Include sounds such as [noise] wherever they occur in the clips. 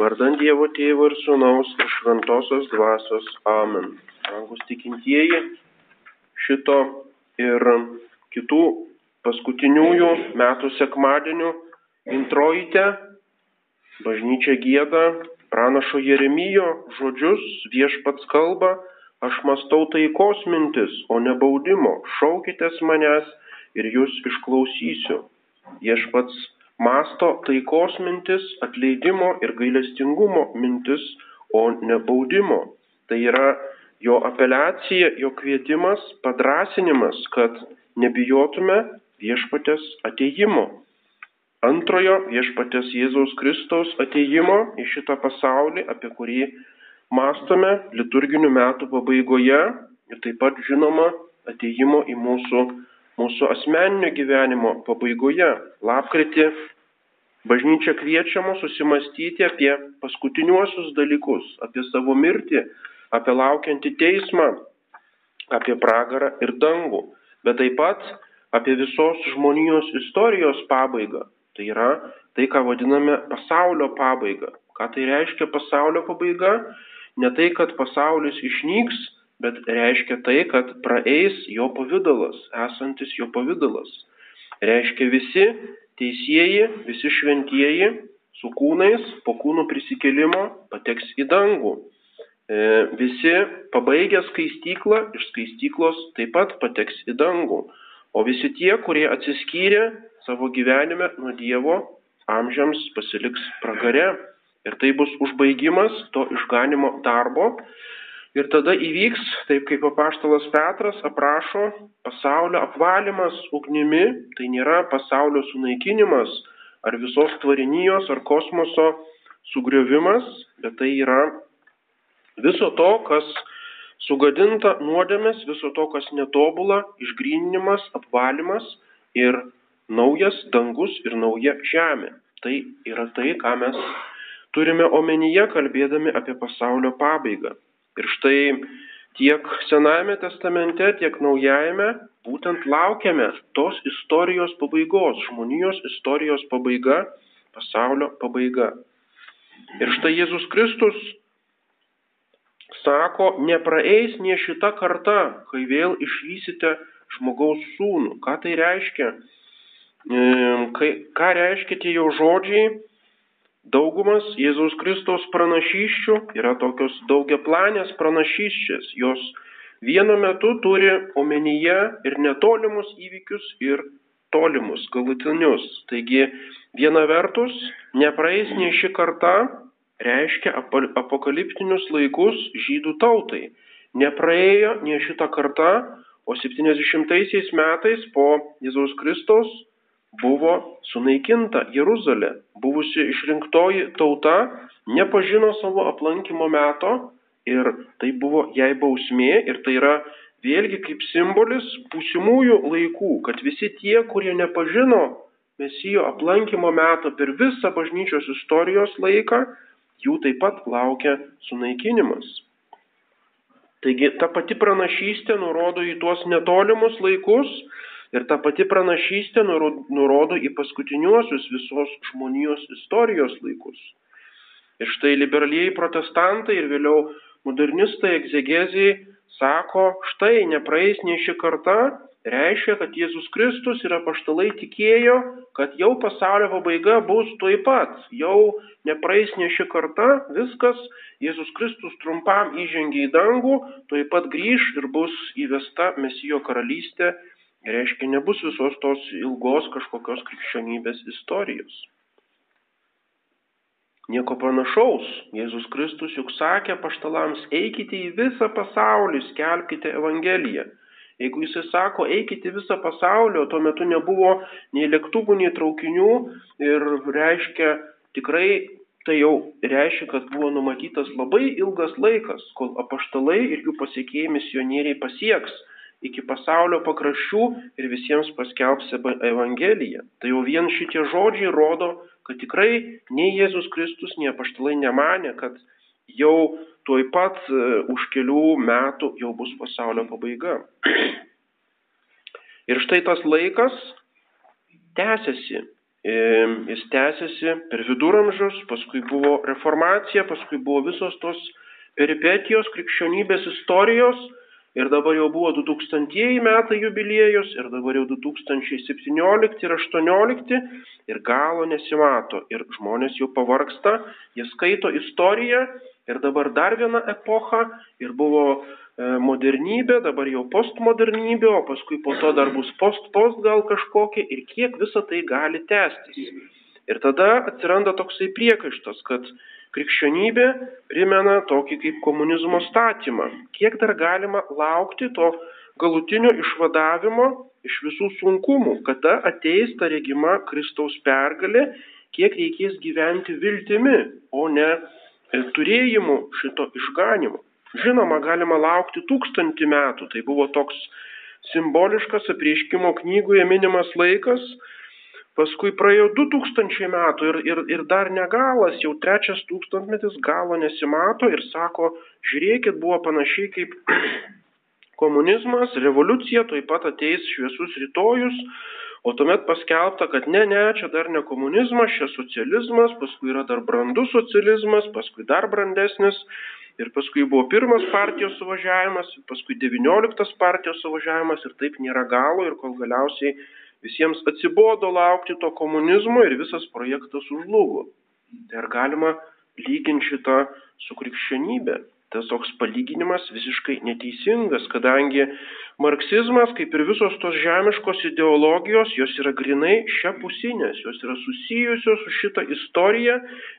Vardant Dievo Tėvo ir Sūnaus ir Šventosios Dvasios. Amen. Rangus tikintieji šito ir kitų paskutiniųjų metų sekmadienių introjite bažnyčia gėda pranašo Jeremijo žodžius viešpats kalba, aš mastau taikos mintis, o ne baudimo, šaukitės manęs ir jūs išklausysiu. Viešpats masto taikos mintis, atleidimo ir gailestingumo mintis, o ne baudimo. Tai yra jo apeliacija, jo kvietimas, padrasinimas, kad nebijotume viešpatės ateimo. Antrojo viešpatės Jėzaus Kristaus ateimo į šitą pasaulį, apie kurį mastome liturginių metų pabaigoje ir taip pat žinoma ateimo į mūsų mūsų asmeninio gyvenimo pabaigoje, lapkritį, bažnyčia kviečia mus susimastyti apie paskutiniuosius dalykus, apie savo mirtį, apie laukiantį teismą, apie pragarą ir dangų, bet taip pat apie visos žmonijos istorijos pabaigą. Tai yra tai, ką vadiname pasaulio pabaiga. Ką tai reiškia pasaulio pabaiga? Ne tai, kad pasaulis išnyks, bet reiškia tai, kad praeis jo pavydalas, esantis jo pavydalas. Reiškia visi teisėjai, visi šventieji su kūnais po kūnų prisikelimo pateks į dangų. E, visi pabaigę skaistyklą iš skaistyklos taip pat pateks į dangų. O visi tie, kurie atsiskyrė savo gyvenime nuo Dievo, amžiams pasiliks pragare. Ir tai bus užbaigimas to išganimo darbo, Ir tada įvyks, taip kaip apaštalas Petras aprašo, pasaulio apvalimas ugnimi, tai nėra pasaulio sunaikinimas ar visos tvarinijos ar kosmoso sugriovimas, bet tai yra viso to, kas sugadinta nuodėmės, viso to, kas netobula, išgryninimas, apvalimas ir naujas dangus ir nauja žemė. Tai yra tai, ką mes turime omenyje, kalbėdami apie pasaulio pabaigą. Ir štai tiek Senajame testamente, tiek Naujajame būtent laukiame tos istorijos pabaigos, žmonijos istorijos pabaiga, pasaulio pabaiga. Ir štai Jėzus Kristus sako, nepraeis nie šita karta, kai vėl išvysite žmogaus sūnų. Ką tai reiškia? Kai, ką reiškia tie jo žodžiai? Daugumas Jėzaus Kristaus pranašyščių yra tokios daugiaplanės pranašyščias. Jos vienu metu turi omenyje ir netolimus įvykius, ir tolimus, galutinius. Taigi, viena vertus, nepraeis nei ši karta, reiškia apokaliptinius laikus žydų tautai. Nepraėjo nei šitą kartą, o 70 metais po Jėzaus Kristaus buvo sunaikinta Jeruzalė, buvusi išrinktoji tauta, nepažino savo aplankimo meto ir tai buvo jai bausmė ir tai yra vėlgi kaip simbolis būsimųjų laikų, kad visi tie, kurie nepažino Mesijo aplankimo meto per visą bažnyčios istorijos laiką, jų taip pat laukia sunaikinimas. Taigi ta pati pranašystė nurodo į tuos netolimus laikus, Ir ta pati pranašystė nurodo į paskutiniuosius visos žmonijos istorijos laikus. Ir štai liberalieji protestantai ir vėliau modernistai, egzegezijai sako, štai nepraeis nei ši karta, reiškia, kad Jėzus Kristus ir apaštalai tikėjo, kad jau pasaulio pabaiga bus tuoj pat, jau nepraeis nei ši karta, viskas, Jėzus Kristus trumpam įžengė į dangų, tuoj pat grįž ir bus įvesta Mesijo karalystė reiškia nebus visos tos ilgos kažkokios krikščionybės istorijos. Nieko panašaus. Jėzus Kristus juk sakė paštalams, eikite į visą pasaulį, skelbkite Evangeliją. Jeigu jisai sako, eikite į visą pasaulį, o tuo metu nebuvo nei lėktuvų, nei traukinių ir reiškia tikrai tai jau reiškia, kad buvo numatytas labai ilgas laikas, kol apaštalai ir jų pasiekėjai misionieriai pasieks iki pasaulio pakraščių ir visiems paskelbs Evangeliją. Tai jau vien šitie žodžiai rodo, kad tikrai nei Jėzus Kristus, nei apaštalai nemanė, kad jau tuoj pat uh, už kelių metų jau bus pasaulio pabaiga. [clears throat] Ir štai tas laikas tęsiasi. jis tęsiasi per viduramžius, paskui buvo reformacija, paskui buvo visos tos peripetijos, krikščionybės istorijos ir dabar jau buvo 2000 metai jubiliejus ir dabar jau 2017 ir 2018 ir galo nesimato ir žmonės jau pavarksta, jie skaito istoriją ir dabar dar viena epocha ir buvo E, modernybė, dabar jau postmodernybė, o paskui po to dar bus post-post gal kažkokia ir kiek visa tai gali tęstis. Ir tada atsiranda toksai priekaištas, kad krikščionybė primena tokį kaip komunizmo statymą. Kiek dar galima laukti to galutinio išvadavimo iš visų sunkumų, kada ateis ta regima Kristaus pergalė, kiek reikės gyventi viltimi, o ne turėjimu šito išganimo. Žinoma, galima laukti tūkstantį metų, tai buvo toks simboliškas aprieškimo knygoje minimas laikas, paskui praėjo du tūkstančiai metų ir, ir, ir dar negalas, jau trečias tūkstantmetis galo nesimato ir sako, žiūrėkit, buvo panašiai kaip [clears throat] komunizmas, revoliucija, taip pat ateis šviesus rytojus, o tuomet paskelbta, kad ne, ne, čia dar ne komunizmas, čia socializmas, paskui yra dar brandus socializmas, paskui dar brandesnis. Ir paskui buvo pirmas partijos suvažiavimas, paskui devynioliktas partijos suvažiavimas ir taip nėra galo ir kol galiausiai visiems atsibodo laukti to komunizmo ir visas projektas užlugo. Tai ar galima lyginti šitą su krikščionybė? tas toks palyginimas visiškai neteisingas, kadangi marksizmas, kaip ir visos tos žemiškos ideologijos, jos yra grinai šiapusinės, jos yra susijusios su šitą istoriją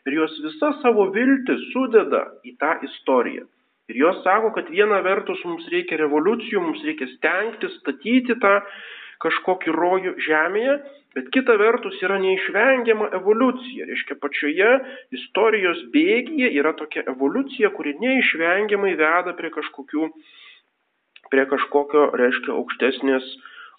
ir jos visa savo viltį sudeda į tą istoriją. Ir jos sako, kad viena vertus mums reikia revoliucijų, mums reikia stengtis statyti tą kažkokį rojų žemėje, Bet kita vertus yra neišvengiama evoliucija. Reiškia, pačioje istorijos bėgyje yra tokia evoliucija, kuri neišvengiamai veda prie, kažkokių, prie kažkokio, reiškia, aukštesnės,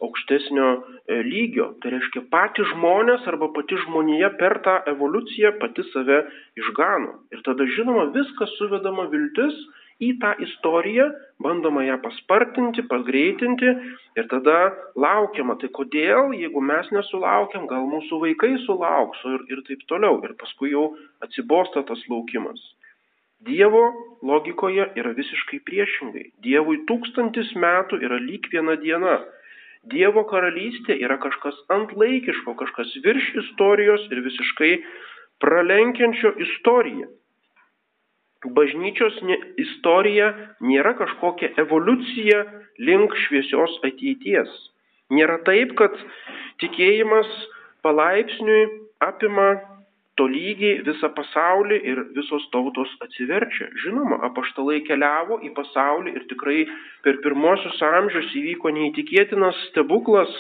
aukštesnio e, lygio. Tai reiškia, pati žmonės arba pati žmonija per tą evoliuciją pati save išgano. Ir tada, žinoma, viskas suvedama viltis į tą istoriją, bandoma ją paspartinti, pagreitinti ir tada laukiama, tai kodėl, jeigu mes nesulaukiam, gal mūsų vaikai sulauks ir, ir taip toliau. Ir paskui jau atsibosta tas laukimas. Dievo logikoje yra visiškai priešingai. Dievui tūkstantis metų yra lyg viena diena. Dievo karalystė yra kažkas antlaikiško, kažkas virš istorijos ir visiškai pralenkiančio istoriją bažnyčios istorija nėra kažkokia evoliucija link šviesios ateities. Nėra taip, kad tikėjimas palaipsniui apima tolygiai visą pasaulį ir visos tautos atsiverčia. Žinoma, apaštalai keliavo į pasaulį ir tikrai per pirmosius amžius įvyko neįtikėtinas stebuklas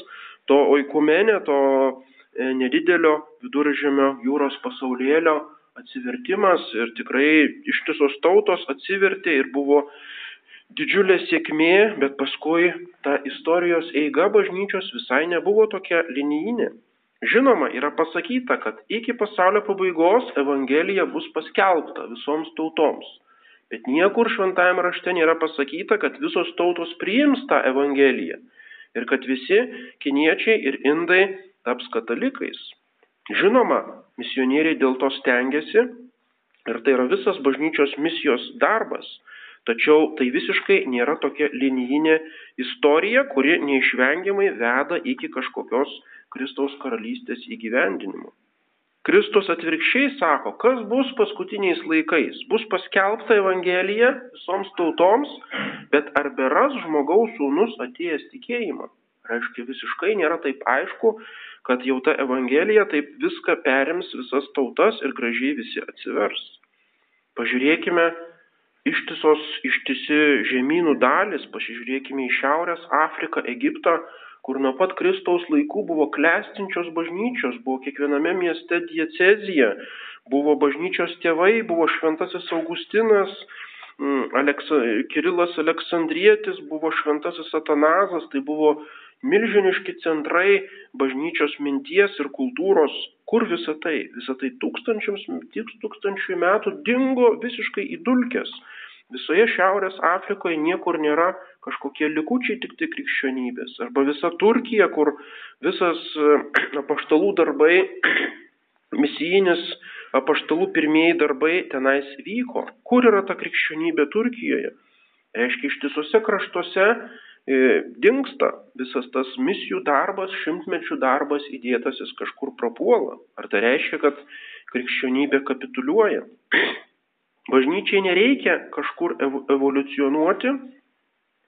to oikumenė, to e, nedidelio viduržėmio jūros pasaulėlio atsivertimas ir tikrai ištisos tautos atsivertė ir buvo didžiulė sėkmė, bet paskui ta istorijos eiga bažnyčios visai nebuvo tokia linijinė. Žinoma, yra pasakyta, kad iki pasaulio pabaigos Evangelija bus paskelbta visoms tautoms. Bet niekur šventajame rašte nėra pasakyta, kad visos tautos priims tą Evangeliją ir kad visi kiniečiai ir indai taps katalikais. Žinoma, misionieriai dėl to stengiasi ir tai yra visas bažnyčios misijos darbas. Tačiau tai visiškai nėra tokia linijinė istorija, kuri neišvengiamai veda iki kažkokios Kristaus karalystės įgyvendinimo. Kristus atvirkščiai sako, kas bus paskutiniais laikais. Bus paskelbta Evangelija visoms tautoms, bet ar beras žmogaus sūnus atėjęs tikėjimą? Reiškia, visiškai nėra taip aišku, kad jau ta Evangelija taip viską perims visas tautas ir gražiai visi atsivers. Pažiūrėkime ištisos, ištisi žemynų dalis, pasižiūrėkime į Šiaurės Afriką, Egiptą, kur nuo pat Kristaus laikų buvo klestinčios bažnyčios, buvo kiekviename mieste diecezija, buvo bažnyčios tėvai, buvo šventasis Augustinas, mm, Aleksa, Kirilas Aleksandrietis, buvo šventasis Satanazas, tai buvo milžiniški centrai bažnyčios minties ir kultūros. Kur visa tai? Visa tai tūkstančiams, tūkstančių metų dingo visiškai įdulkęs. Visoje Šiaurės Afrikoje niekur nėra kažkokie likučiai tik tai krikščionybės. Arba visa Turkija, kur visas [clears throat] apaštalų darbai, [clears throat] misijinis apaštalų pirmieji darbai tenais vyko. Kur yra ta krikščionybė Turkijoje? Reiškia, ištisose kraštuose e, dinksta visas tas misijų darbas, šimtmečių darbas įdėtasis kažkur prapuola. Ar tai reiškia, kad krikščionybė kapituliuoja? Bažnyčiai nereikia kažkur evoliucionuoti,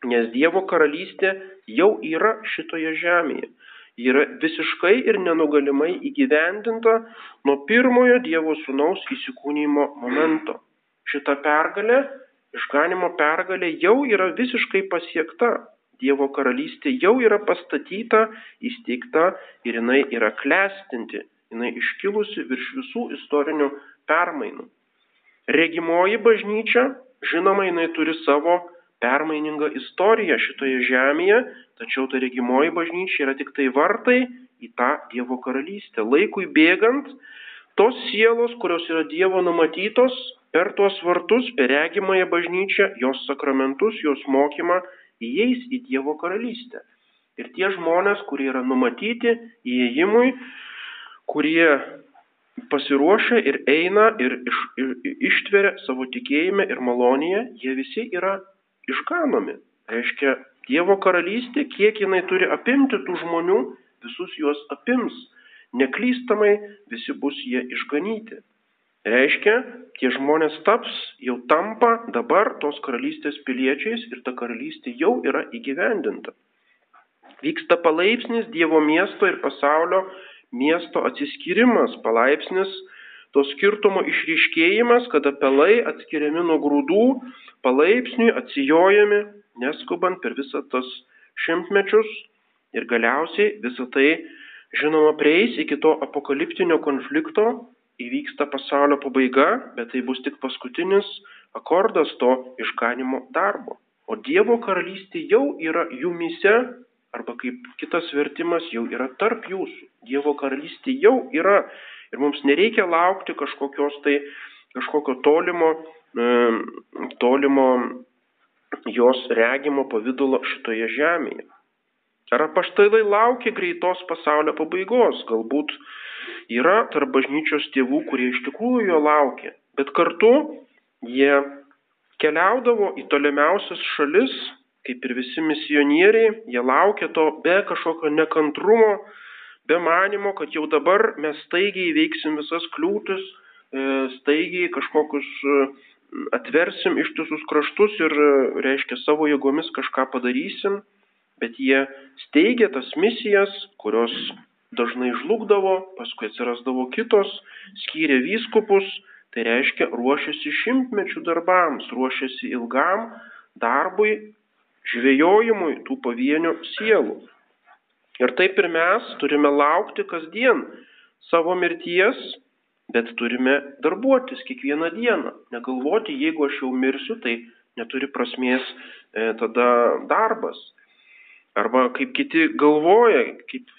nes Dievo karalystė jau yra šitoje žemėje. Ji yra visiškai ir nenugalimai įgyvendinta nuo pirmojo Dievo sūnaus įsikūnymo momento. Šita pergalė, išganimo pergalė jau yra visiškai pasiekta. Dievo karalystė jau yra pastatyta, įsteigta ir jinai yra klestinti, jinai iškilusi virš visų istorinių permainų. Regimoji bažnyčia, žinoma, jinai turi savo permainingą istoriją šitoje žemėje, tačiau ta regimoji bažnyčia yra tik tai vartai į tą Dievo karalystę. Laikui bėgant, tos sielos, kurios yra Dievo numatytos, per tuos vartus, per regimąją bažnyčią, jos sakramentus, jos mokymą, įeis į Dievo karalystę. Ir tie žmonės, kurie yra numatyti įėjimui, kurie pasiruošę ir eina ir iš, ir, ištveria savo tikėjime ir malonėje, jie visi yra išganomi. Reiškia, Dievo karalystė, kiek jinai turi apimti tų žmonių, visus juos apims. Neklystamai visi bus jie išganyti. Reiškia, tie žmonės taps, jau tampa dabar tos karalystės piliečiais ir ta karalystė jau yra įgyvendinta. Vyksta palaipsnis Dievo miesto ir pasaulio miesto atsiskyrimas, palaipsnis to skirtumo išryškėjimas, kada pelai atskiriami nuo grūdų, palaipsniui atsijojami, neskubant per visą tas šimtmečius ir galiausiai visą tai, žinoma, prieis iki to apokaliptinio konflikto, įvyksta pasaulio pabaiga, bet tai bus tik paskutinis akordas to išganimo darbo. O Dievo karalystė jau yra jumise arba kaip kitas vertimas jau yra tarp jūsų. Dievo karalystė jau yra ir mums nereikia laukti kažkokios tai, kažkokio tolimo, e, tolimo jos regimo pavydalo šitoje žemėje. Ar apaštalai laukia greitos pasaulio pabaigos? Galbūt yra tarp bažnyčios tėvų, kurie iš tikrųjų jo laukia, bet kartu jie keliaudavo į tolimiausias šalis, kaip ir visi misionieriai, jie laukia to be kažkokio nekantrumo, be manimo, kad jau dabar mes staigiai veiksim visas kliūtis, e, staigiai kažkokius e, atversim ištisus kraštus ir, e, reiškia, savo jėgomis kažką padarysim, bet jie steigia tas misijas, kurios dažnai žlugdavo, paskui atsirasdavo kitos, skyrė vyskupus, tai reiškia ruošiasi šimtmečių darbams, ruošiasi ilgam darbui žvėjojimui tų pavienių sielų. Ir taip ir mes turime laukti kasdien savo mirties, bet turime darbuotis kiekvieną dieną. Negalvoti, jeigu aš jau mirsiu, tai neturi prasmės e, tada darbas. Arba kaip kiti galvoja, kaip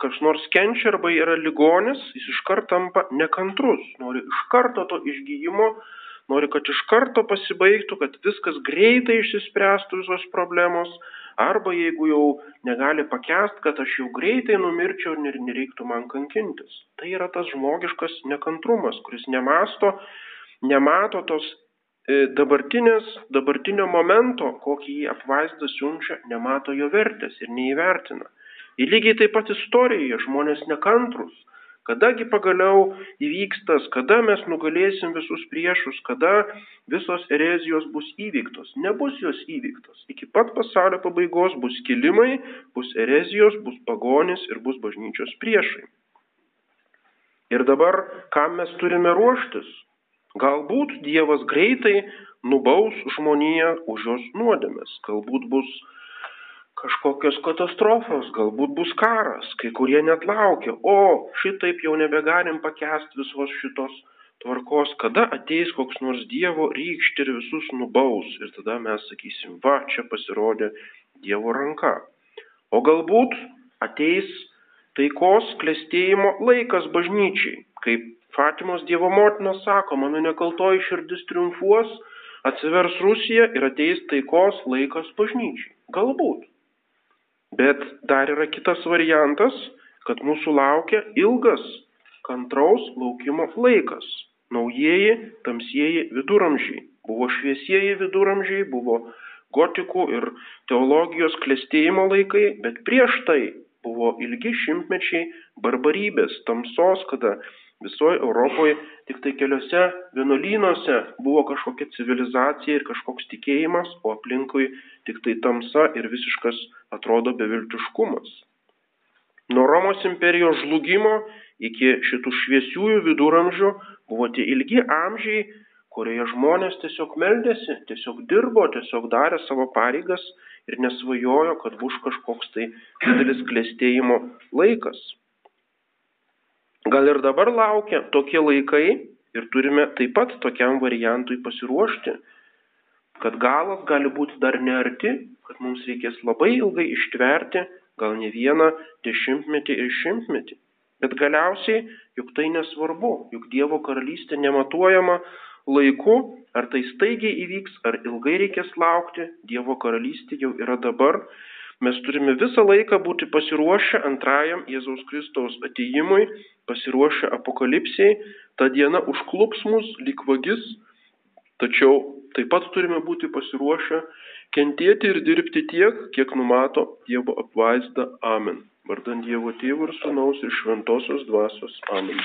kas nors kenčia arba yra ligonis, jis iš karto tampa nekantrus, nori iš karto to išgyjimo, nori, kad iš karto pasibaigtų, kad viskas greitai išsispręstų visos problemos, arba jeigu jau negali pakest, kad aš jau greitai numirčiau ir nereiktų man kankintis. Tai yra tas žmogiškas nekantrumas, kuris nemasto, nemato tos dabartinės, dabartinio momento, kokį jį apvaizdą siunčia, nemato jo vertės ir neįvertina. Ir lygiai taip pat istorijoje žmonės nekantrus Kadagi pagaliau įvyks tas, kada mes nugalėsim visus priešus, kada visos erezijos bus įvyktos. Nebus jos įvyktos. Iki pat pasaulio pabaigos bus kilimai, bus erezijos, bus pagonis ir bus bažnyčios priešai. Ir dabar, kam mes turime ruoštis? Galbūt Dievas greitai nubaus žmoniją už jos nuodėmės. Galbūt bus kažkokios katastrofos, galbūt bus karas, kai kurie net laukia, o šitaip jau nebegalim pakęsti visos šitos tvarkos, kada ateis koks nors Dievo rykštė ir visus nubaus ir tada mes sakysim, va, čia pasirodė Dievo ranka. O galbūt ateis taikos klėstėjimo laikas bažnyčiai, kaip Fatimos Dievo motina sako, mano nekaltoji širdis triumfuos, atsivers Rusija ir ateis taikos laikas bažnyčiai. Galbūt. Bet dar yra kitas variantas, kad mūsų laukia ilgas kantraus laukimo laikas. Naujieji, tamsieji viduramžiai. Buvo šviesieji viduramžiai, buvo gotikų ir teologijos klėstėjimo laikai, bet prieš tai buvo ilgi šimtmečiai barbarybės, tamsos, kada visoje Europoje tik tai keliose vienuolynuose buvo kažkokia civilizacija ir kažkoks tikėjimas, o aplinkui tik tai tamsa ir visiškas atrodo beviltiškumas. Nuo Romos imperijos žlugimo iki šitų šviesiųjų viduramžių buvo tie ilgi amžiai, kurioje žmonės tiesiog meldėsi, tiesiog dirbo, tiesiog darė savo pareigas ir nesvajojo, kad bus kažkoks tai didelis klėstėjimo laikas. Gal ir dabar laukia tokie laikai ir turime taip pat tokiam variantui pasiruošti, kad galas gali būti dar nearti, kad mums reikės labai ilgai ištverti, gal ne vieną dešimtmetį ir šimtmetį. Bet galiausiai, juk tai nesvarbu, juk Dievo karalystė nematuojama laiku, ar tai staigiai įvyks, ar ilgai reikės laukti, Dievo karalystė jau yra dabar Mes turime visą laiką būti pasiruošę antrajam Jėzaus Kristaus ateimui, pasiruošę apokalipsiai, ta diena užklups mus lyg vagis, tačiau taip pat turime būti pasiruošę kentėti ir dirbti tiek, kiek numato Dievo apvaizda. Amen. Vardant Dievo Tėvų ir Sūnaus ir Šventosios Dvasios. Amen.